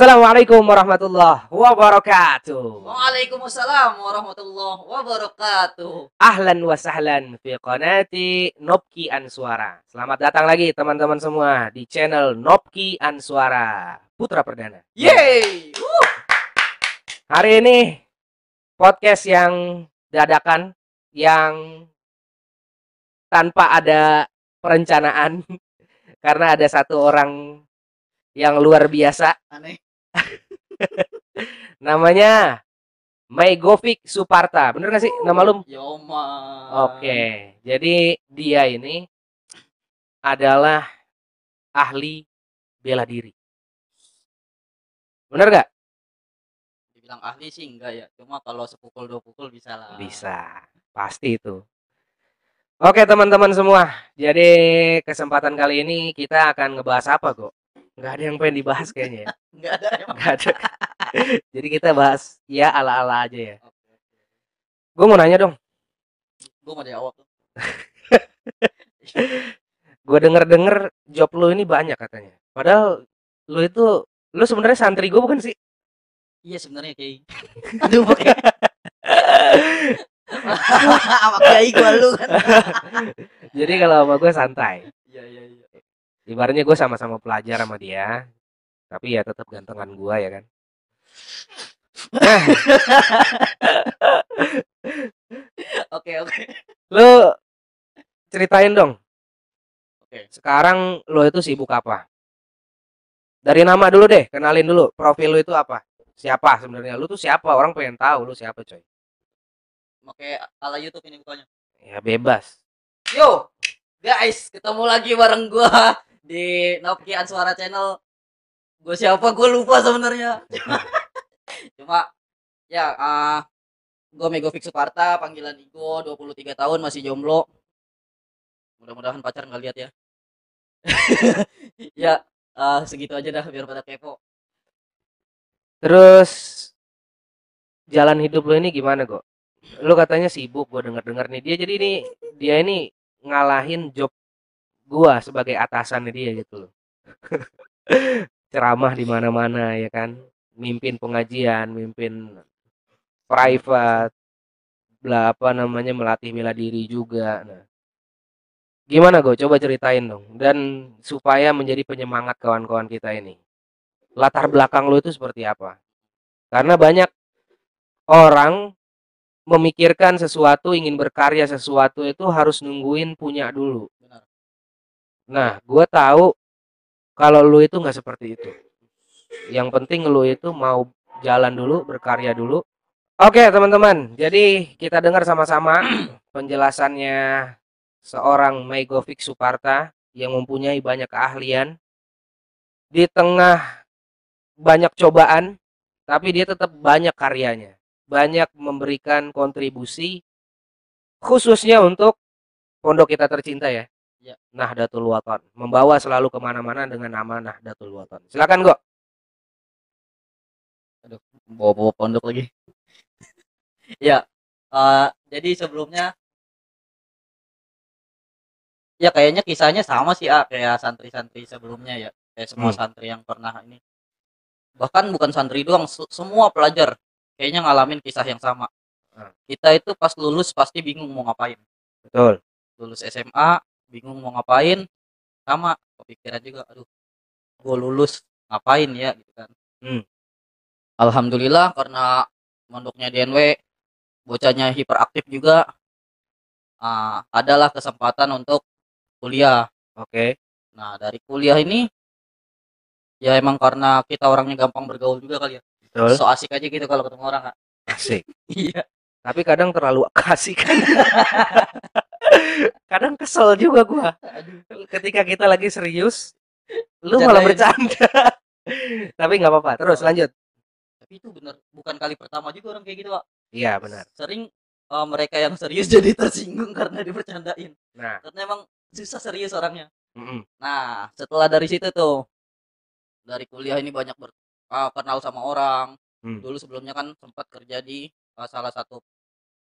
Assalamualaikum warahmatullahi wabarakatuh. Waalaikumsalam warahmatullahi wabarakatuh. Ahlan wa sahlan fi qanati Nopki Answara. Selamat datang lagi teman-teman semua di channel Nopki Answara Putra Perdana. Yeay. Uh. Hari ini podcast yang dadakan yang tanpa ada perencanaan karena ada satu orang yang luar biasa Aneh. Namanya Megovic Suparta. Bener gak sih nama lu? Yoma. Oke, jadi dia ini adalah ahli bela diri. Bener gak? Dibilang ahli sih enggak ya. Cuma kalau sepukul dua pukul bisa lah. Bisa, pasti itu. Oke teman-teman semua, jadi kesempatan kali ini kita akan ngebahas apa kok? Nggak ada yang pengen dibahas kayaknya ya. Enggak ada emang. Nggak ada. jadi kita bahas ya ala-ala aja ya. Gue mau nanya dong, Gua mau jawab gue denger-denger job lu ini banyak katanya. Padahal lu itu, lu sebenarnya santri gue bukan sih? Iya sebenarnya kayak Aduh pakai sama kiai gua lu kan. Jadi kalau sama gue santai. Iya iya iya. Ibaratnya gue sama-sama pelajar sama dia, tapi ya tetap gantengan gue ya kan. Nah, Oke oke. lu ceritain dong. Oke. Sekarang lu itu sibuk apa? Dari nama dulu deh, kenalin dulu. Profil lu itu apa? Siapa sebenarnya? Lu tuh siapa? Orang pengen tahu lu siapa, coy. Oke ala YouTube ini bukannya. Ya bebas. Yo, guys, ketemu lagi bareng gua di Nokia Suara Channel. Gue siapa? Gue lupa sebenarnya. Cuma ya ah gue Megovic Suparta, panggilan Igo, 23 tahun masih jomblo. Mudah-mudahan pacar nggak lihat ya. ya, ah, segitu aja dah biar pada kepo. Terus jalan hidup lu ini gimana kok? Lu katanya sibuk, gua denger-denger nih dia jadi ini dia ini ngalahin job gua sebagai atasan dia gitu loh. Ceramah di mana-mana ya kan, mimpin pengajian, mimpin private, bla apa namanya melatih bela diri juga. Nah, gimana gue? Coba ceritain dong. Dan supaya menjadi penyemangat kawan-kawan kita ini. Latar belakang lu itu seperti apa? Karena banyak orang memikirkan sesuatu, ingin berkarya sesuatu itu harus nungguin punya dulu. Nah, gue tahu kalau lu itu nggak seperti itu. Yang penting lu itu mau jalan dulu, berkarya dulu. Oke, teman-teman. Jadi kita dengar sama-sama penjelasannya seorang Megovic Suparta yang mempunyai banyak keahlian di tengah banyak cobaan, tapi dia tetap banyak karyanya, banyak memberikan kontribusi khususnya untuk pondok kita tercinta ya. Ya. Nahdlatul Wathon membawa selalu ke mana-mana dengan nama Nahdlatul Wathon. Silakan kok. Bawa-bawa pondok lagi. ya, eh, jadi sebelumnya ya kayaknya kisahnya sama sih ah kayak santri-santri sebelumnya ya kayak semua Hmm. santri yang pernah ini bahkan bukan santri doang se- semua pelajar kayaknya ngalamin kisah yang sama Hmm. kita itu pas lulus pasti bingung mau ngapain Betul. lulus SMA bingung mau ngapain sama kepikiran juga aduh gue lulus ngapain ya gitu kan Hmm. Alhamdulillah karena mondoknya DNW bocahnya hiperaktif juga ah, adalah kesempatan untuk kuliah Oke. nah dari kuliah ini ya emang karena kita orangnya gampang bergaul juga kali ya Betul. so asik aja gitu kalau ketemu orang Kak. Asik. iya Tapi kadang terlalu kasih kan. Kadang kesel juga gua. Ketika kita lagi serius, lu malah Bercandain. bercanda. Tapi nggak apa-apa. Terus lanjut. tapi itu bener bukan kali pertama juga orang kayak gitu Pak. Iya benar. sering eh, mereka yang serius jadi tersinggung karena dibercandain Nah, karena emang susah serius orangnya mm-mm. Nah, setelah dari situ tuh, dari kuliah ini banyak ber, ah, kenal sama orang. Hmm. Dulu sebelumnya kan sempat kerja di ah, salah satu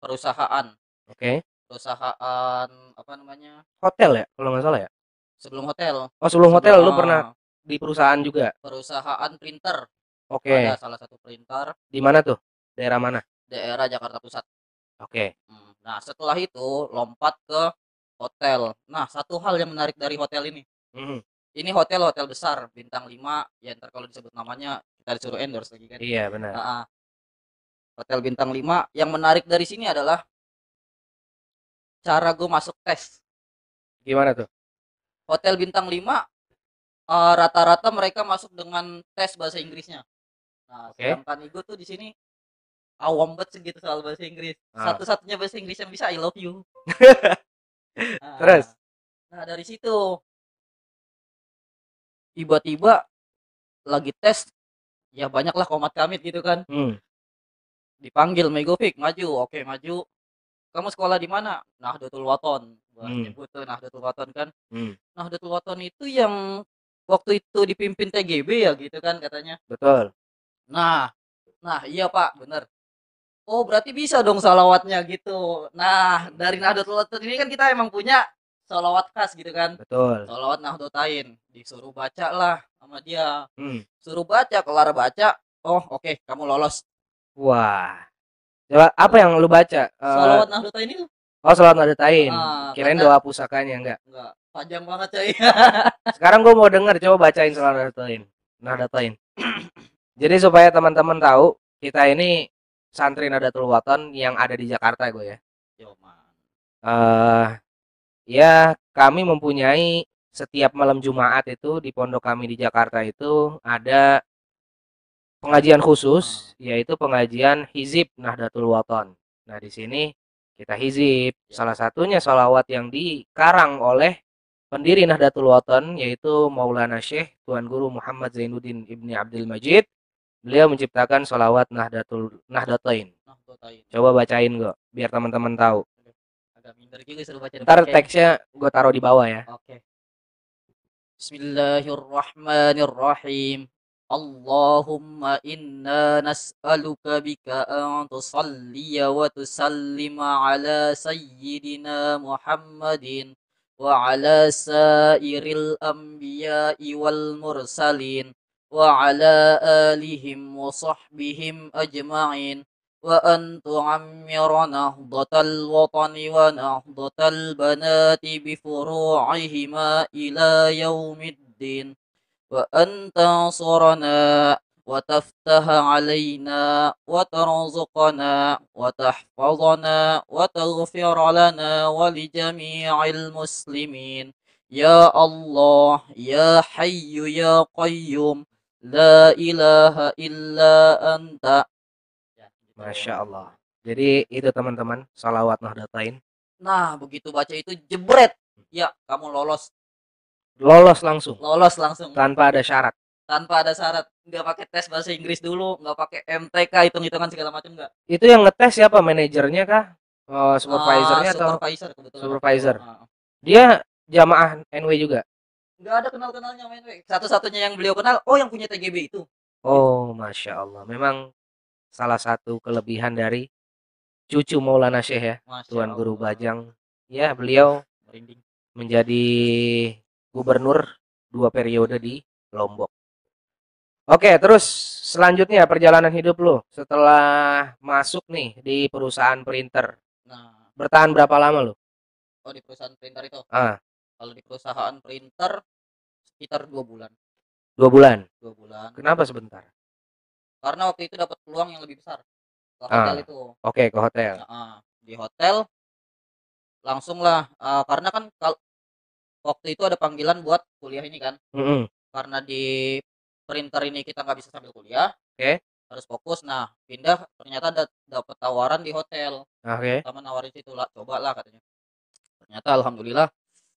perusahaan, oke. Perusahaan apa namanya? Hotel ya, kalau nggak salah ya. Sebelum hotel. Oh sebelum hotel lu ah, pernah di perusahaan juga. perusahaan printer. Oke. ada salah satu printer Di mana tuh? Daerah mana? daerah Jakarta Pusat Oke. Hmm, nah setelah itu lompat ke hotel nah satu hal yang menarik dari hotel ini Mhm. ini hotel hotel besar bintang 5 ya ntar kalau disebut namanya kita disuruh endorse lagi kan Iya, benar. Ah, ah. hotel bintang 5 yang menarik dari sini adalah cara gue masuk tes Gimana tuh? hotel bintang 5 eh, rata-rata mereka masuk dengan tes bahasa Inggrisnya nah Oke. sedangkan gue tuh di sini awam banget segitu soal bahasa Inggris Ah. satu-satunya bahasa Inggris yang bisa I love you Nah, Terus? nah dari situ tiba-tiba lagi tes ya banyaklah komat kamit gitu kan Hmm. dipanggil Megovic maju oke maju kamu sekolah di mana Nahdlatul Waton Wah, Hmm. nyebut tuh Nahdlatul Waton kan Hmm. Nahdlatul Waton itu yang waktu itu dipimpin TGB ya gitu kan katanya Betul. nah nah iya pak bener oh berarti bisa dong salawatnya gitu nah dari Nahdlatul Waton ini kan kita emang punya salawat khas gitu kan Betul. salawat Nahdlatain disuruh baca lah sama dia Hmm. suruh baca kelar baca oh oke kamu lolos Wah. Coba apa yang lu baca? Eh, salawat Nahdlatain itu oh, salawat nadatain. Ah, Kirain doa pusakanya enggak. enggak panjang banget coy Sekarang gue mau denger coba bacain salawat nadatain. Nadatain. Jadi supaya teman-teman tahu, kita ini santri Nadatul Waton yang ada di Jakarta gue ya. Yo, man. eh ya kami mempunyai setiap malam Jumat itu di pondok kami di Jakarta itu ada pengajian khusus yaitu pengajian hizib Nahdlatul Waton. Nah di sini kita hizib salah satunya sholawat yang dikarang oleh pendiri Nahdlatul Waton yaitu Maulana Syekh Tuan Guru Muhammad Zainuddin Ibni Abdul Majid. Beliau menciptakan sholawat Nahdlatul Nahdlatain. Coba bacain kok biar teman-teman tahu. Ntar teksnya gue taruh di bawah ya. Oke. Bismillahirrahmanirrahim. اللهم إنا نسألك بك أن تصلي وتسلم على سيدنا محمد وعلى سائر الأنبياء والمرسلين وعلى آلهم وصحبهم أجمعين وأن تعمر نهضة الوطن ونهضة البنات بفروعهما إلى يوم الدين وأن تنصرنا وتفتح علينا وترزقنا وتحفظنا وتغفر لنا ولجميع المسلمين يا الله يا حي يا قيوم لا إله إلا أنت Masya Allah. Jadi itu teman-teman salawat Nahdlatain Nah, begitu baca itu jebret. Ya, kamu lolos. lolos langsung Lolos langsung tanpa ada syarat. tanpa ada syarat. Nggak pakai tes bahasa Inggris dulu, nggak pakai MTK hitung-hitungan segala macam nggak. Itu yang ngetes siapa? Manajernya kah? Oh, supervisornya Ah, atau supervisor kebetulan. Supervisor. Ah. dia jamaah NW juga? Nggak ada kenal-kenalnya we. Satu-satunya yang beliau kenal, oh yang punya TGB itu. Oh, masya Allah. Memang salah satu kelebihan dari cucu Maulana Syekh ya, Masya Tuan Guru Allah. Bajang. Ya, beliau Merinding. menjadi gubernur dua periode di Lombok. Oke, terus selanjutnya perjalanan hidup lo setelah masuk nih di perusahaan printer. Nah, Bertahan berapa lama lo? oh di perusahaan printer itu. Ah. Kalau di perusahaan printer sekitar dua bulan. Dua bulan. Dua bulan. Kenapa sebentar? Karena waktu itu dapat peluang yang lebih besar. Ke Ah. hotel itu. Oke, ke hotel. Nah, ah, di hotel langsung lah ah, karena kan waktu itu ada panggilan buat kuliah ini kan Mm-mm. karena di printer ini kita nggak bisa sambil kuliah Oke. harus fokus nah pindah ternyata ada dapat tawaran di hotel Oke. sama nawarin situ lah coba lah katanya ternyata alhamdulillah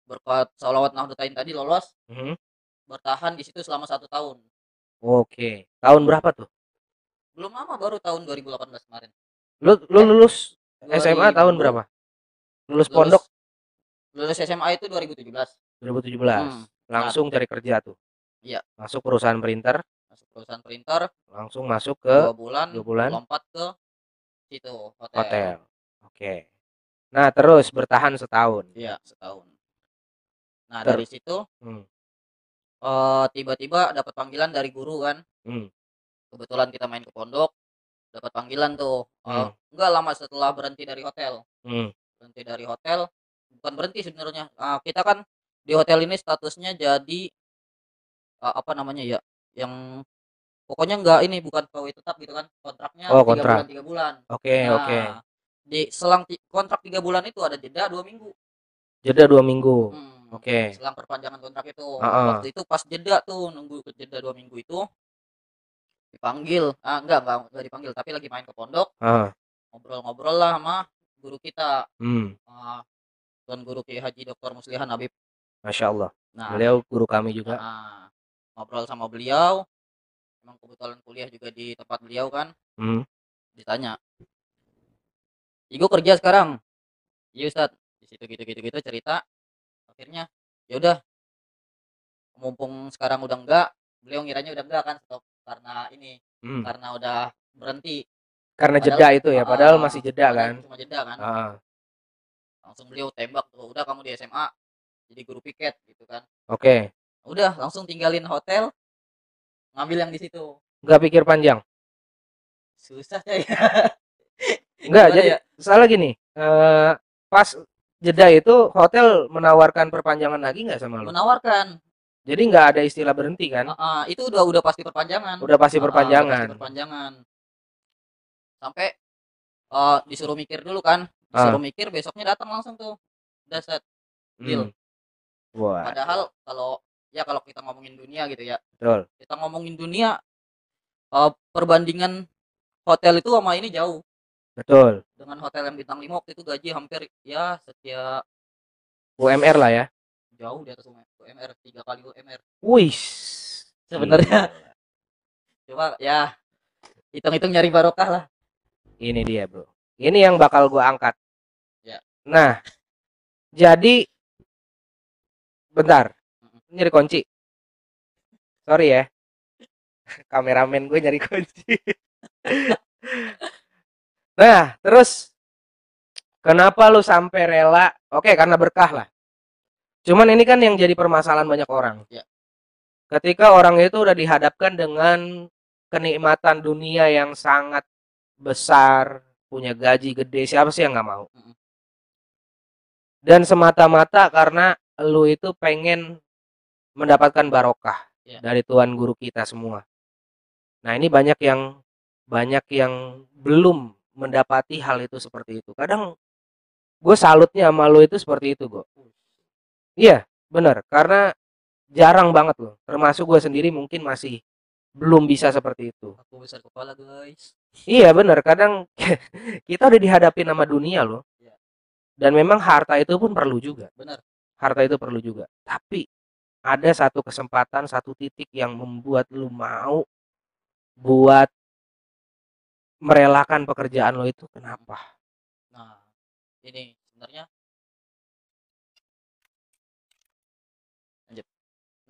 berkat salawat nahdlatain tadi lolos Mhm. bertahan di situ selama satu tahun Oke. Tahun berapa tuh? belum lama baru tahun 2018 kemarin Lu lu lulus SMA tahun 2000. berapa? Lulus Lulus- pondok lulus SMA itu 2017 2017. Hmm. Langsung cari kerja tuh. Iya. Masuk perusahaan printer, masuk perusahaan printer langsung masuk ke dua bulan, dua bulan. lompat ke situ hotel. hotel. Oke. Nah, terus bertahan setahun. Iya, setahun. Nah, Ter- dari situ Hmm. eh, tiba-tiba dapat panggilan dari guru kan. Hmm. kebetulan kita main ke pondok dapat panggilan tuh Hmm. nggak lama setelah berhenti dari hotel Hmm. berhenti dari hotel bukan berhenti sebenarnya Ah, kita kan di hotel ini statusnya jadi ah, apa namanya ya yang pokoknya nggak ini bukan pegawai tetap gitu kan kontraknya Oh, tiga kontrak. bulan tiga bulan Oke, Nah, oke. di selang kontrak tiga bulan itu ada jeda dua minggu Jeda dua minggu. Hmm, Oke. selang perpanjangan kontrak itu Ah-ah. waktu itu pas jeda tuh nunggu ke jeda dua minggu itu dipanggil ah enggak enggak enggak dipanggil tapi lagi main ke pondok ngobrol-ngobrol lah sama guru kita Hmm. ah, Tuan Guru Kiai Haji Dr. Muslihan Habib Masya Allah. nah Beliau guru kami juga. ah, ngobrol sama beliau emang kebetulan kuliah juga di tempat beliau kan Hmm. ditanya Igo kerja sekarang iya Ustad di situ gitu gitu gitu cerita akhirnya ya udah mumpung sekarang udah enggak beliau ngiranya udah enggak kan stop karena ini Hmm. karena udah berhenti Karena Padahal- jeda itu ya, padahal Ah, masih jeda kan. cuma jeda kan Ah. Langsung beliau tembak tuh udah kamu di SMA jadi guru piket gitu kan Oke. udah langsung tinggalin hotel ngambil yang di situ Nggak pikir panjang. susah ya Enggak, Gimana jadi ya? salah gini. eh pas jeda itu hotel menawarkan perpanjangan lagi nggak sama lu? menawarkan Jadi nggak ada istilah berhenti kan? Ah, ah, itu udah udah pasti perpanjangan Udah pasti perpanjangan. udah pasti perpanjangan sampai eh, disuruh mikir dulu kan disuruh mikir besoknya datang langsung tuh udah set deal. Hmm. Wah, padahal kalau ya kalau kita ngomongin dunia gitu ya betul. kita ngomongin dunia eh, perbandingan hotel itu sama ini jauh Betul. dengan hotel yang bintang 5 waktu itu gaji hampir ya setiap UMR lah ya. jauh di atas UMR tiga kali UMR Wih. Sebenarnya. coba ya hitung-hitung nyari barokah lah Ini dia, Bro. Ini yang bakal gua angkat. Nah, jadi bentar. Nyari kunci. Sorry ya. Kameramen gue nyari kunci. nah, terus kenapa lu sampai rela? Oke, karena berkah lah. Cuman ini kan yang jadi permasalahan banyak orang. Ya. Ketika orang itu udah dihadapkan dengan kenikmatan dunia yang sangat besar, punya gaji gede, siapa sih yang nggak mau? Mm-mm. Dan semata-mata karena lu itu pengen mendapatkan barokah Ya. dari Tuhan guru kita semua. Nah, ini banyak yang banyak yang belum mendapati hal itu seperti itu. Kadang gue salutnya sama lu itu seperti itu, gue. Iya, bener. Karena jarang banget loh. Termasuk gue sendiri mungkin masih belum bisa seperti itu. aku besar kepala guys Iya bener, kadang kita udah dihadapin sama dunia loh. Dan memang harta itu pun perlu juga. bener Harta itu perlu juga. Tapi ada satu kesempatan, satu titik yang membuat lu mau buat merelakan pekerjaan lo itu. Kenapa? nah ini sebenarnya lanjut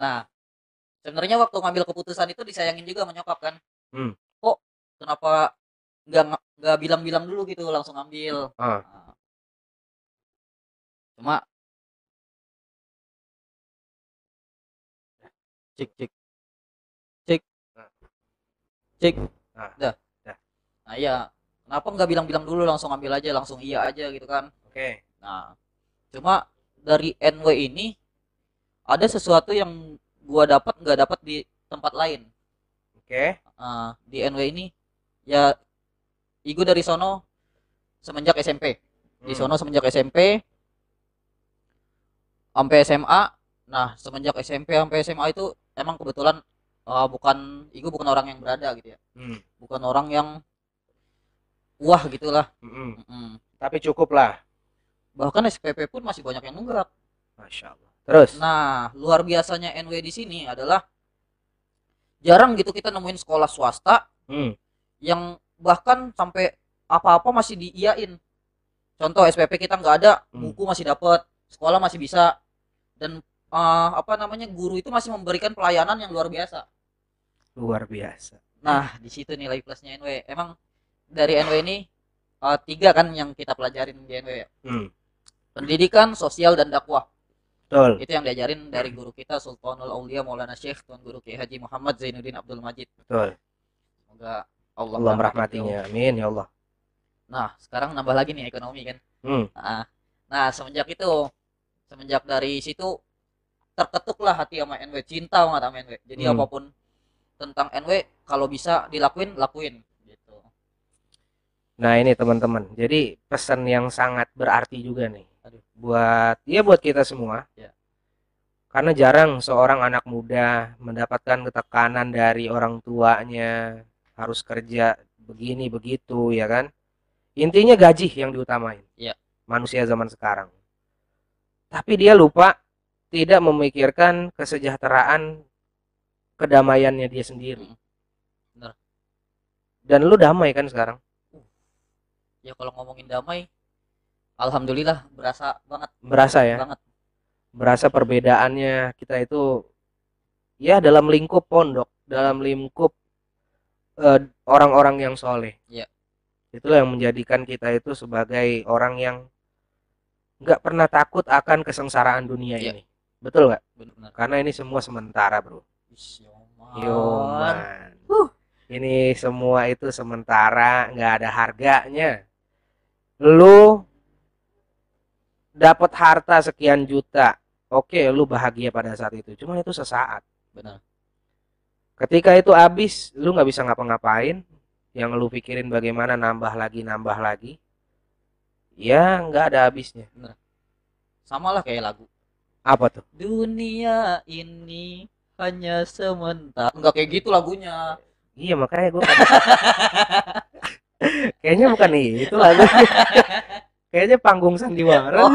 nah sebenarnya waktu ngambil keputusan itu disayangin juga menyokap kan Hmm. kok kenapa nggak nggak bilang-bilang dulu gitu langsung ambil Ah. Nah, cuma cek cek cek Nah. cek Nah. dah Dah. nah iya kenapa nggak bilang-bilang dulu langsung ambil aja langsung iya aja gitu kan Oke. Nah, cuma dari NW ini ada sesuatu yang gua dapat nggak dapat di tempat lain. Oke. Ah, di NW ini ya Igu dari sono semenjak SMP. Di Hmm. sono semenjak SMP sampai SMA. Nah, semenjak SMP sampai SMA itu emang kebetulan ah, bukan Igu bukan orang yang berada gitu ya. Hmm. Bukan orang yang wah gitulah. Mm-mm. Mm-mm. Tapi cukup lah. Bahkan SPP pun masih banyak yang nunggak. Masya Allah. Terus. Nah, luar biasanya NW di sini adalah jarang gitu kita nemuin sekolah swasta Hmm. yang bahkan sampai apa-apa masih diiyain. Contoh SPP kita nggak ada, Hmm. buku masih dapat, sekolah masih bisa, dan eh, apa namanya guru itu masih memberikan pelayanan yang luar biasa. Luar biasa. Nah, di situ nilai plusnya NW. Emang dari NW ini eh, tiga kan yang kita pelajarin di NW ya. Hmm. Pendidikan, sosial, dan dakwah. Betul. itu yang diajarin dari guru kita Sultanul Aulia Maulana Syekh Tuan Guru Kiai Haji Muhammad Zainuddin Abdul Majid Betul. semoga Allah, Allah merahmatinya amin ya Allah Nah, sekarang nambah lagi nih ekonomi kan. Hmm. Nah, nah semenjak itu, semenjak dari situ terketuklah hati sama NW, cinta banget sama NW. Jadi Hmm. apa pun tentang NW kalau bisa dilakuin, lakuin gitu. Nah ini teman-teman, jadi pesan yang sangat berarti juga nih Aduh. buat ya buat kita semua. Ya. Karena jarang seorang anak muda mendapatkan ketekanan dari orang tuanya harus kerja begini begitu ya kan. Intinya gaji yang diutamain. Ya. Manusia zaman sekarang. Tapi dia lupa tidak memikirkan kesejahteraan kedamaiannya dia sendiri. Mm. Benar. Dan lu damai kan sekarang? Ya kalau ngomongin damai, alhamdulillah berasa banget, Berasa ya? banget. berasa perbedaannya kita itu ya dalam lingkup pondok, dalam lingkup eh, orang-orang yang soleh. Iya. Itulah yang menjadikan kita itu sebagai orang yang nggak pernah takut akan kesengsaraan dunia Iya. ini. Betul nggak? Karena ini semua sementara, bro. Ish, Yoman. Yoman. Huh. Ini semua itu sementara, nggak ada harganya. Lu dapat harta sekian juta, oke, lu bahagia pada saat itu. Cuman itu sesaat. Benar. Ketika itu habis, lu nggak bisa ngapa-ngapain. Yang lu pikirin bagaimana nambah lagi, nambah lagi. Ya, nggak ada habisnya. Sama lah kayak lagu. Apa tuh? Dunia ini hanya sementara. Enggak kayak gitu lagunya. Iya, makanya gue Kayaknya bukan itu lagu. Kayaknya panggung sandiwara. Oh.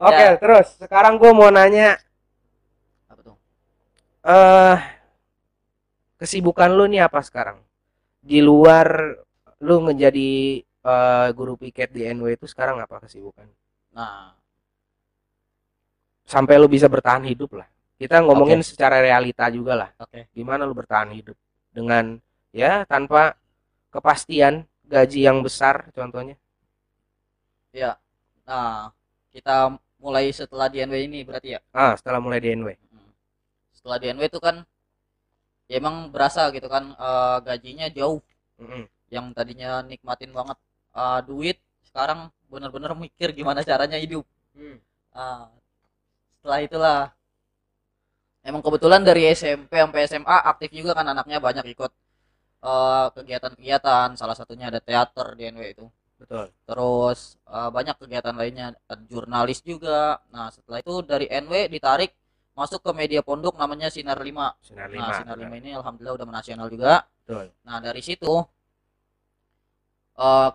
Oke, Ya. terus sekarang gue mau nanya Apa tuh? eh kesibukan lu nih apa sekarang? Di luar lu menjadi eh, guru piket di NW itu sekarang apa kesibukan? Nah, Sampai lu bisa bertahan hidup lah. Kita ngomongin secara realita juga lah. oke. Gimana lu bertahan hidup dengan ya tanpa kepastian gaji yang besar contohnya. Ya. Nah, kita mulai setelah di NW ini berarti ya. Ah, setelah mulai di NW. Hmm. Setelah di NW itu kan ya emang berasa gitu kan eh, gajinya jauh Mm-mm. yang tadinya nikmatin banget eh, duit sekarang bener-bener mikir gimana caranya hidup. Ah, setelah itulah emang kebetulan dari SMP sampai SMA aktif juga kan anaknya banyak ikut eh, kegiatan-kegiatan salah satunya ada teater di NW itu Betul. terus eh, banyak kegiatan lainnya ada jurnalis juga nah setelah itu dari NW ditarik masuk ke media pondok namanya Sinar 5 Sinar nah 5. Sinar 5 ini alhamdulillah udah menasional juga Betul. nah dari situ eh,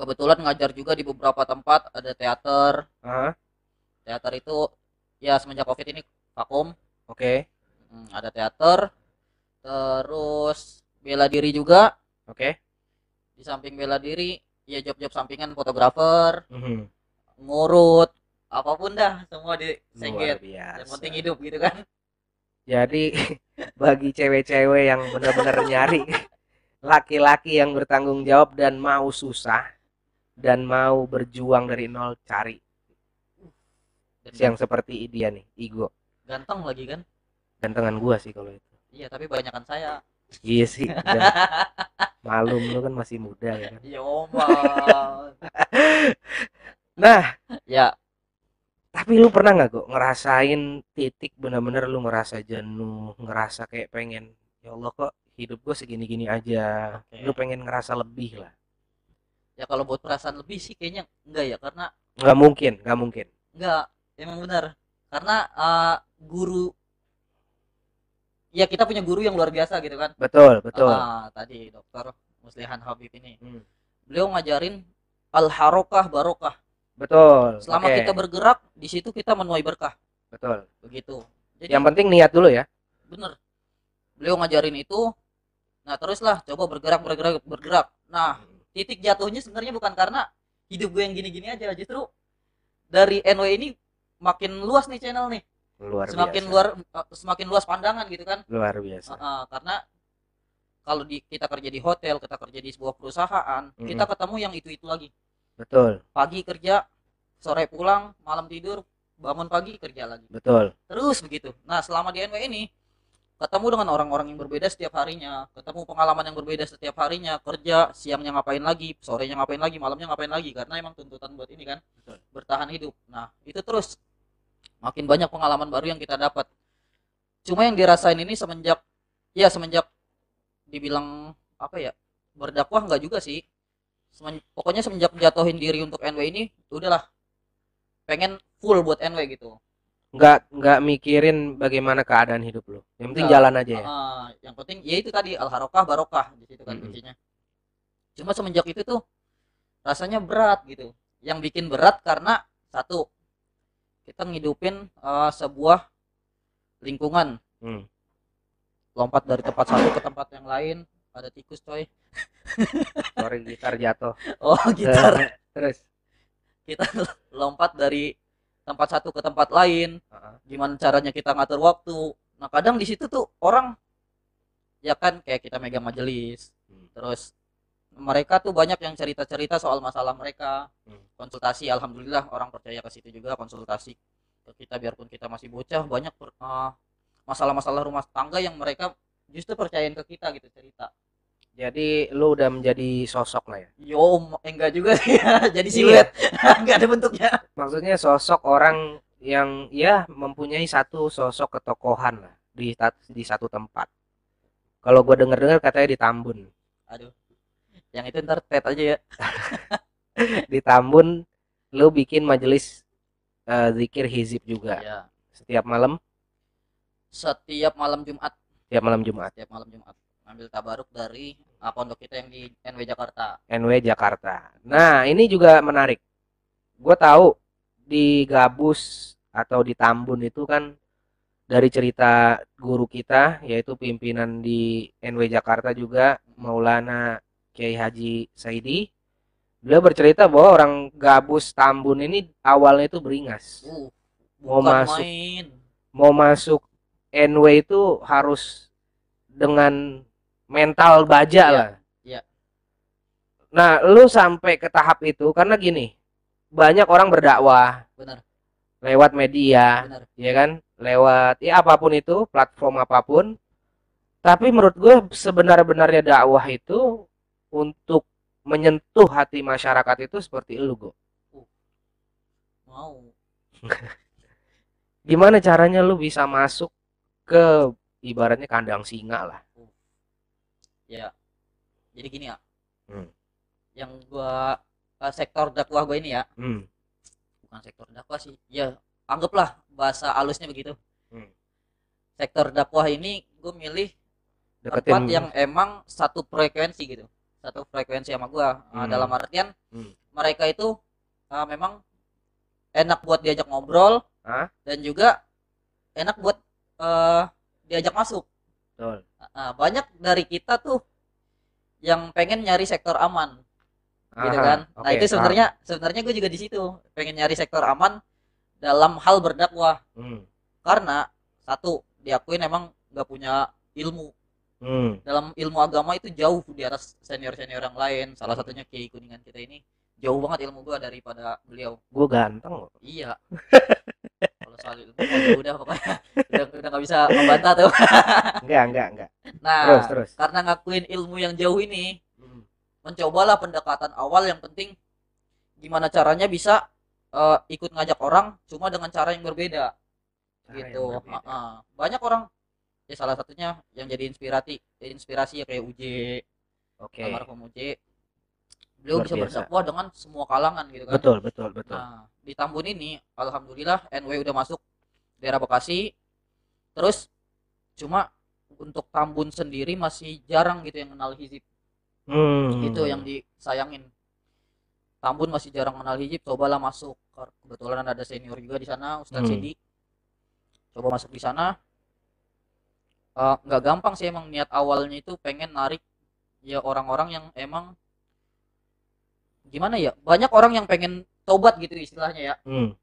kebetulan ngajar juga di beberapa tempat ada teater Ah, teater itu ya semenjak covid ini vakum oke. Hmm, ada teater terus bela diri juga Oke. di samping bela diri ya job-job sampingan fotografer Mhm. ngurut apa pun dah semua di biasa. yang penting hidup gitu kan Jadi bagi cewek-cewek yang benar-benar nyari laki-laki yang bertanggung jawab dan mau susah dan mau berjuang dari nol cari Dan yang seperti dia nih, Igo. ganteng lagi kan Gantengan gua sih kalau itu. iya tapi banyakan saya Iya sih. dan malum lu kan masih muda ya kan. iya oman Nah, ya tapi lu pernah nggak kok ngerasain titik bener-bener lu ngerasa jenuh, ngerasa kayak pengen ya Allah kok hidup gue segini-gini aja. Oke. Lu pengen ngerasa lebih lah. Ya kalau buat perasaan lebih sih kayaknya enggak ya karena Nggak mungkin, nggak mungkin. enggak emang benar karena eh, guru ya kita punya guru yang luar biasa gitu kan Betul, betul. Ah, tadi dokter Muslihan Habib ini Hmm. beliau ngajarin al harokah barokah Betul. selama Oke, kita bergerak di situ kita menuai berkah betul. begitu jadi Yang penting niat dulu ya. bener beliau ngajarin itu nah teruslah coba bergerak bergerak bergerak nah titik jatuhnya sebenarnya bukan karena hidup gue yang gini-gini aja justru dari NW ini makin luas nih channel nih Luar semakin biasa. luar eh, semakin luas pandangan gitu kan Luar biasa. Ah, ah, karena kalau di kita kerja di hotel kita kerja di sebuah perusahaan Mm-mm. kita ketemu yang itu itu lagi Betul, pagi kerja sore pulang malam tidur bangun pagi kerja lagi betul. terus begitu nah selama di NW ini ketemu dengan orang-orang yang berbeda setiap harinya. Ketemu pengalaman yang berbeda setiap harinya. Kerja siangnya ngapain lagi sorenya ngapain lagi malamnya ngapain lagi. Karena emang tuntutan buat ini kan Betul. bertahan hidup. Nah itu terus. Makin banyak pengalaman baru yang kita dapat. Cuma yang dirasain ini semenjak ya semenjak dibilang apa ya berdakwah enggak juga sih. Semen- pokoknya semenjak jatuhin diri untuk NW ini udahlah. Pengen full buat NW gitu nggak nggak mikirin bagaimana keadaan hidup lu. Yang penting Nggak. jalan aja ya. Ah, yang penting ya itu tadi al harokah barokah di situ kan Mm-mm. kuncinya. Cuma semenjak itu tuh rasanya berat gitu. Yang bikin berat karena satu kita ngidupin eh, sebuah lingkungan. Hmm. lompat dari tempat satu ke tempat yang lain ada tikus coy. Sorry gitar jatuh. Oh gitar. Terus. Kita lompat dari tempat satu ke tempat lain Heeh. gimana caranya kita ngatur waktu nah kadang di situ tuh orang ya kan kayak kita megang majelis Hmm. terus mereka tuh banyak yang cerita-cerita soal masalah mereka Hmm. konsultasi alhamdulillah orang percaya ke situ juga konsultasi ke kita biarpun kita masih bocah banyak per- eh, masalah-masalah rumah tangga yang mereka justru percayain ke kita gitu cerita jadi lu udah menjadi sosok lah ya? Yo eh, enggak juga sih. Ya jadi Iya. siluet enggak ada bentuknya. Maksudnya sosok orang yang ya mempunyai satu sosok ketokohan lah di di satu tempat. Kalau gue denger dengar katanya di Tambun. Aduh. Yang itu ntar tet aja ya. Di Tambun lu bikin majelis eh, zikir hizib juga. Ya setiap malam? Setiap malam Jumat. Setiap malam Jumat. Setiap malam Jumat. Ambil tabaruk dari uh, pondok kita yang di NW Jakarta? NW Jakarta. Nah ini juga menarik. Gue tahu di Gabus atau di Tambun itu kan dari cerita guru kita yaitu pimpinan di NW Jakarta juga Maulana Kiai Haji Saidi. Beliau bercerita bahwa orang Gabus Tambun ini awalnya itu beringas. Uh Mau masuk. main. mau masuk NW itu harus dengan mental baja Iya, lah. iya. Nah, lu sampai ke tahap itu karena gini, banyak orang berdakwah benar lewat media, benar ya kan? Lewat ya apa pun itu, platform apa pun. Tapi menurut gue sebenar-benarnya dakwah itu untuk menyentuh hati masyarakat itu seperti lu, Go. mau Gimana caranya lu bisa masuk ke ibaratnya kandang singa lah. Ya jadi gini ya Hmm. yang gua uh, sektor dakwah gua ini ya Hmm. bukan sektor dakwah sih ya anggaplah bahasa halusnya begitu Hmm. sektor dakwah ini gue milih tempat Deketin yang emang satu frekuensi gitu satu frekuensi sama gua Uh, Hmm. dalam artian Hmm. mereka itu uh, memang enak buat diajak ngobrol Hah? dan juga enak buat uh, diajak masuk Betul. Uh, banyak dari kita tuh yang pengen nyari sektor aman gitu Aha, kan nah oke, itu sebenarnya sebenarnya gue juga di situ pengen nyari sektor aman dalam hal berdakwah. Hmm. karena satu diakuin emang nggak punya ilmu Hmm. dalam ilmu agama itu jauh di atas senior senior yang lain salah satunya kiai kuningan kita ini jauh banget ilmu gua daripada beliau Gue ganteng loh. iya soal ilmu mah ya udah pokoknya udah udah nggak bisa membantah tuh Enggak, enggak, enggak. nah Terus, terus. karena ngakuin ilmu yang jauh ini Hmm. mencobalah pendekatan awal yang penting gimana caranya bisa eh, ikut ngajak orang cuma dengan cara yang berbeda Cara yang gitu berbeda. Heeh. banyak orang ya salah satunya yang jadi inspirasi inspirasi ya kayak UJ Oke. almarhum UJ beliau Luar bisa biasa. berdakwah dengan semua kalangan gitu kan Betul, betul, betul. nah di Tambun ini alhamdulillah NW udah masuk daerah Bekasi. Terus cuma untuk Tambun sendiri masih jarang gitu yang kenal hizib. Hmm. itu yang disayangin. Tambun masih jarang kenal hijib cobalah masuk. Kebetulan ada senior juga di sana Ustadz Hmm. Sidi. Coba masuk di sana. Eh, nggak gampang sih emang niat awalnya itu pengen narik ya orang-orang yang emang gimana ya banyak orang yang pengen tobat gitu istilahnya ya Hmm.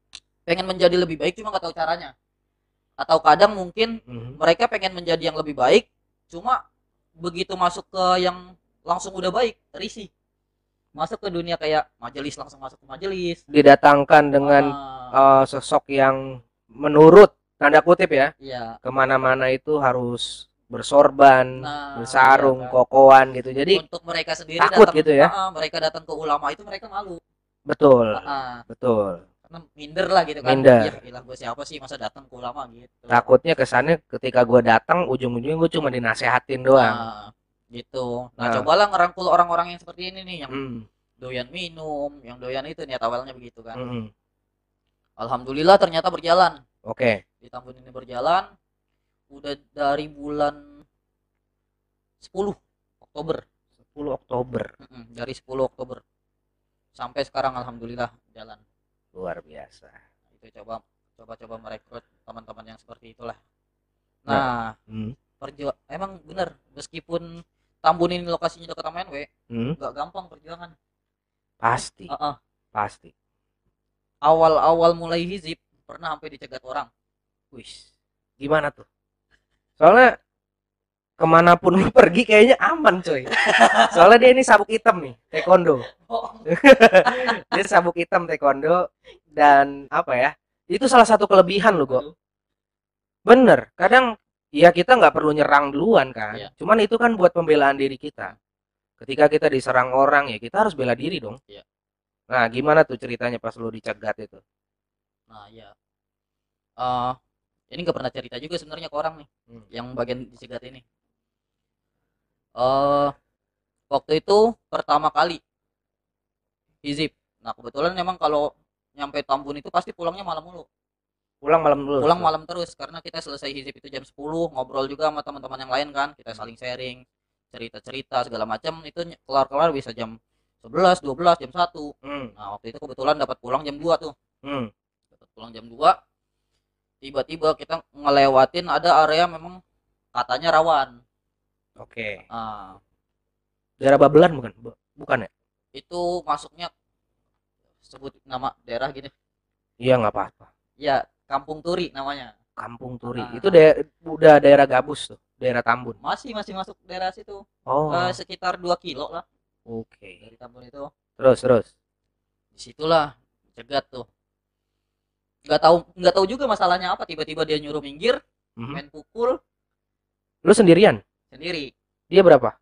pengen menjadi lebih baik cuma nggak tahu caranya atau kadang mungkin Hmm. mereka pengen menjadi yang lebih baik cuma begitu masuk ke yang langsung udah baik risih masuk ke dunia kayak majelis langsung masuk ke majelis Didatangkan dengan Ah, eh, sosok yang menurut tanda kutip ya iya ke mana-mana itu harus bersorban nah bersarung iya kan. kokoan gitu jadi untuk mereka sendiri takut datang gitu ya? Ah, mereka datang ke ulama itu mereka malu betul ah. betul. Karena minder lah gitu kan. Minder. ya gila gue siapa sih? Masa datang ke ulama gitu. Takutnya kesannya ketika gua datang ujung-ujungnya gue cuma dinasehatin doang. Nah, gitu. Nah, Nah. cobalah ngerangkul orang-orang yang seperti ini nih yang Hmm, doyan minum yang doyan itu niat awalnya begitu kan. Hmm, hmm. alhamdulillah ternyata berjalan. Oke. Di Tambun ini berjalan. Udah dari bulan 10 Oktober. 10 Oktober. Mm-mm, dari 10 Oktober sampai sekarang alhamdulillah jalan. Luar biasa. Itu coba coba coba merekrut teman-teman yang seperti itulah. Nah Hmm, perju emang bener meskipun Tambun ini lokasinya dekat sama NW hmm, nggak gampang perjuangan. Pasti. Heeh. pasti. Awal-awal mulai hizib pernah sampai dicegat orang. Wis gimana tuh? Soalnya ke mana pun lu pergi kayaknya aman coy. Soalnya dia ini sabuk hitam nih taekwondo. Dia sabuk hitam taekwondo dan apa ya itu salah satu kelebihan lu kok bener kadang ya kita nggak perlu nyerang duluan kan. Iya. cuman itu kan buat pembelaan diri kita. Ketika kita diserang orang ya kita harus bela diri dong. Iya. nah gimana tuh ceritanya pas lu dicegat itu? Nah ya Eh, ini nggak pernah cerita juga sebenarnya ke orang nih Hmm. yang bagian dicegat ini eh waktu itu pertama kali hizib nah kebetulan memang kalau nyampe Tambun itu pasti pulangnya malam mulu. Pulang malam dulu pulang malam terus karena kita selesai hizib itu jam 10 ngobrol juga sama teman-teman yang lain kan. Kita saling sharing cerita-cerita segala macam. Itu kelar-kelar bisa jam 11 12 jam 1 hmm, nah waktu itu kebetulan dapat pulang jam 2 tuh. Hmm. dapat pulang jam 2 tiba-tiba kita ngelewatin ada area memang katanya rawan oke. Nah, daerah Babelan bukan? Bu- bukan ya? Itu masuknya sebut nama daerah gini. Iya nggak apa-apa. Ya Kampung Turi namanya. Kampung Turi. Ah. itu daer- udah daerah gabus tuh daerah Tambun. Masih masih masuk daerah situ. Oh. Eh, sekitar 2 kilo lah. Oke. Dari Tambun itu. Terus terus? Di situlah cegat tuh. Nggak tahu nggak tahu juga masalahnya apa. Tiba-tiba dia nyuruh minggir Mhm. main pukul. Lu sendirian sendiri. Dia berapa?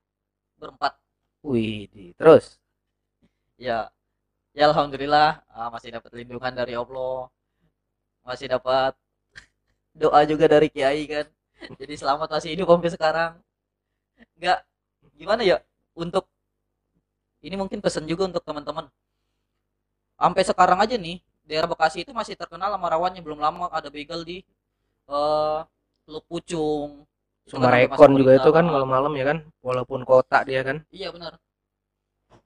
Berempat. Wih terus? Ya ya alhamdulillah ah, masih dapat lindungan dari Allah. Masih dapat doa juga dari kiai kan. Jadi selamat masih hidup sampai sekarang. Nggak gimana ya? Untuk ini mungkin pesan juga untuk teman-teman. Sampai sekarang aja nih daerah Bekasi itu masih terkenal sama rawannya. Belum lama ada begal di eh Teluk Pucung Sumarekon masuk juga berita. itu kan kalau malam ya kan walaupun kota dia kan iya benar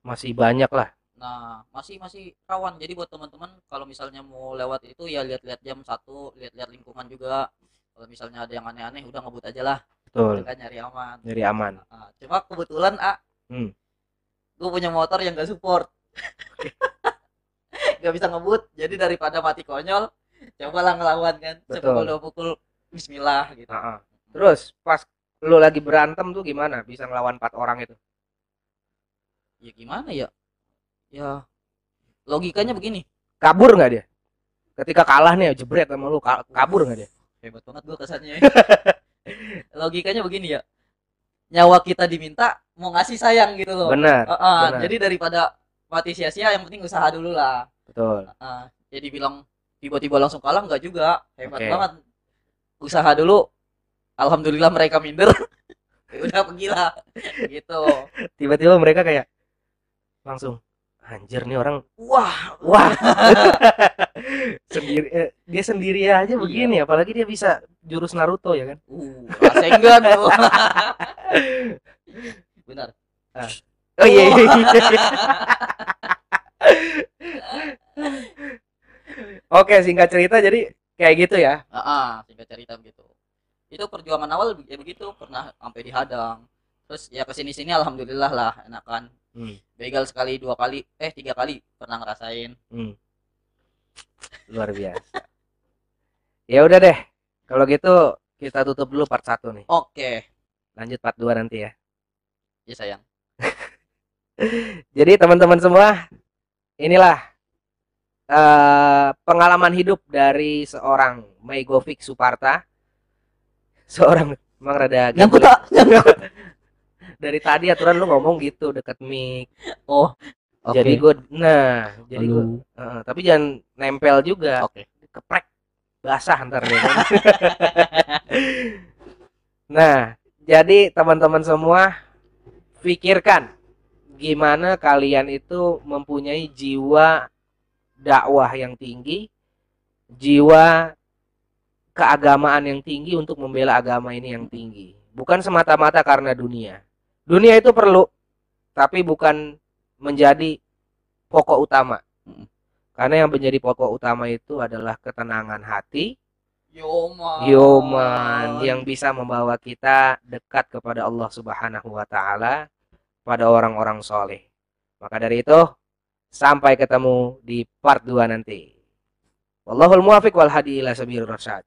masih banyak lah Nah, masih masih rawan. Jadi buat teman-teman kalau misalnya mau lewat itu ya lihat-lihat jam satu, lihat-lihat lingkungan juga. Kalau misalnya ada yang aneh-aneh udah ngebut aja lah, betul kan nyari aman. jadi aman Nah, cuma kebetulan ah, Hmm. gue punya motor yang gak support, gak bisa ngebut. Jadi daripada mati konyol, cobalah ngelawan kan. Betul. Sepukul dua pukul, Bismillah gitu. Ah, ah. Terus pas lu lagi berantem tuh gimana? Bisa ngelawan empat orang itu? Ya gimana ya? Ya logikanya begini. kabur nggak dia? Ketika kalah nih jebret sama lu ka- kabur nggak dia? Hebat banget gua kesannya ya. logikanya begini ya. Nyawa kita diminta mau ngasih sayang gitu loh. Benar Ah, ah, benar. jadi daripada mati sia-sia yang penting usaha dulu lah. Betul. Ah, jadi bilang tiba-tiba langsung kalah nggak juga. Hebat Oke. banget. Usaha dulu alhamdulillah mereka minder. Ya udah pergilah. Gitu. Tiba-tiba mereka kayak langsung anjir nih orang. Wah. Wah. Sendiri eh, dia sendiri aja Iya. begini apalagi dia bisa jurus Naruto ya kan? Uh Rasengan benar. Oh iya, iya. oke singkat cerita jadi kayak gitu ya. Ah, ah, singkat cerita begitu. Itu perjuangan awal ya begitu, pernah sampai dihadang. Terus ya ke sini sini alhamdulillah lah enakan. Hmm. Begal sekali, dua kali, eh tiga kali pernah ngerasain. Hmm. luar biasa ya udah deh kalau gitu kita tutup dulu part 1 nih Oke, lanjut part 2 nanti ya ya sayang. Jadi teman-teman semua, inilah eh, pengalaman hidup dari seorang Megovic Suparta. Seorang emang rada Nyangkut? Nyangkut. dari tadi aturan lu ngomong gitu deket mic. Oh. Oke. Jadi gue nah, jadi gue Lalu- Heeh, tapi jangan nempel juga. Oke. Keprek basah ntar deh. nah, jadi teman-teman semua pikirkan gimana kalian itu mempunyai jiwa dakwah yang tinggi, jiwa keagamaan yang tinggi untuk membela agama ini yang tinggi. Bukan semata-mata karena dunia. Dunia itu perlu, tapi bukan menjadi pokok utama. Karena yang menjadi pokok utama itu adalah ketenangan hati, Yoman. yoman yang bisa membawa kita dekat kepada Allah Subhanahu wa taala pada orang-orang soleh. Maka dari itu, sampai ketemu di part 2 nanti. Wallahul muwafiq wal hadi ila sabirur rasyad.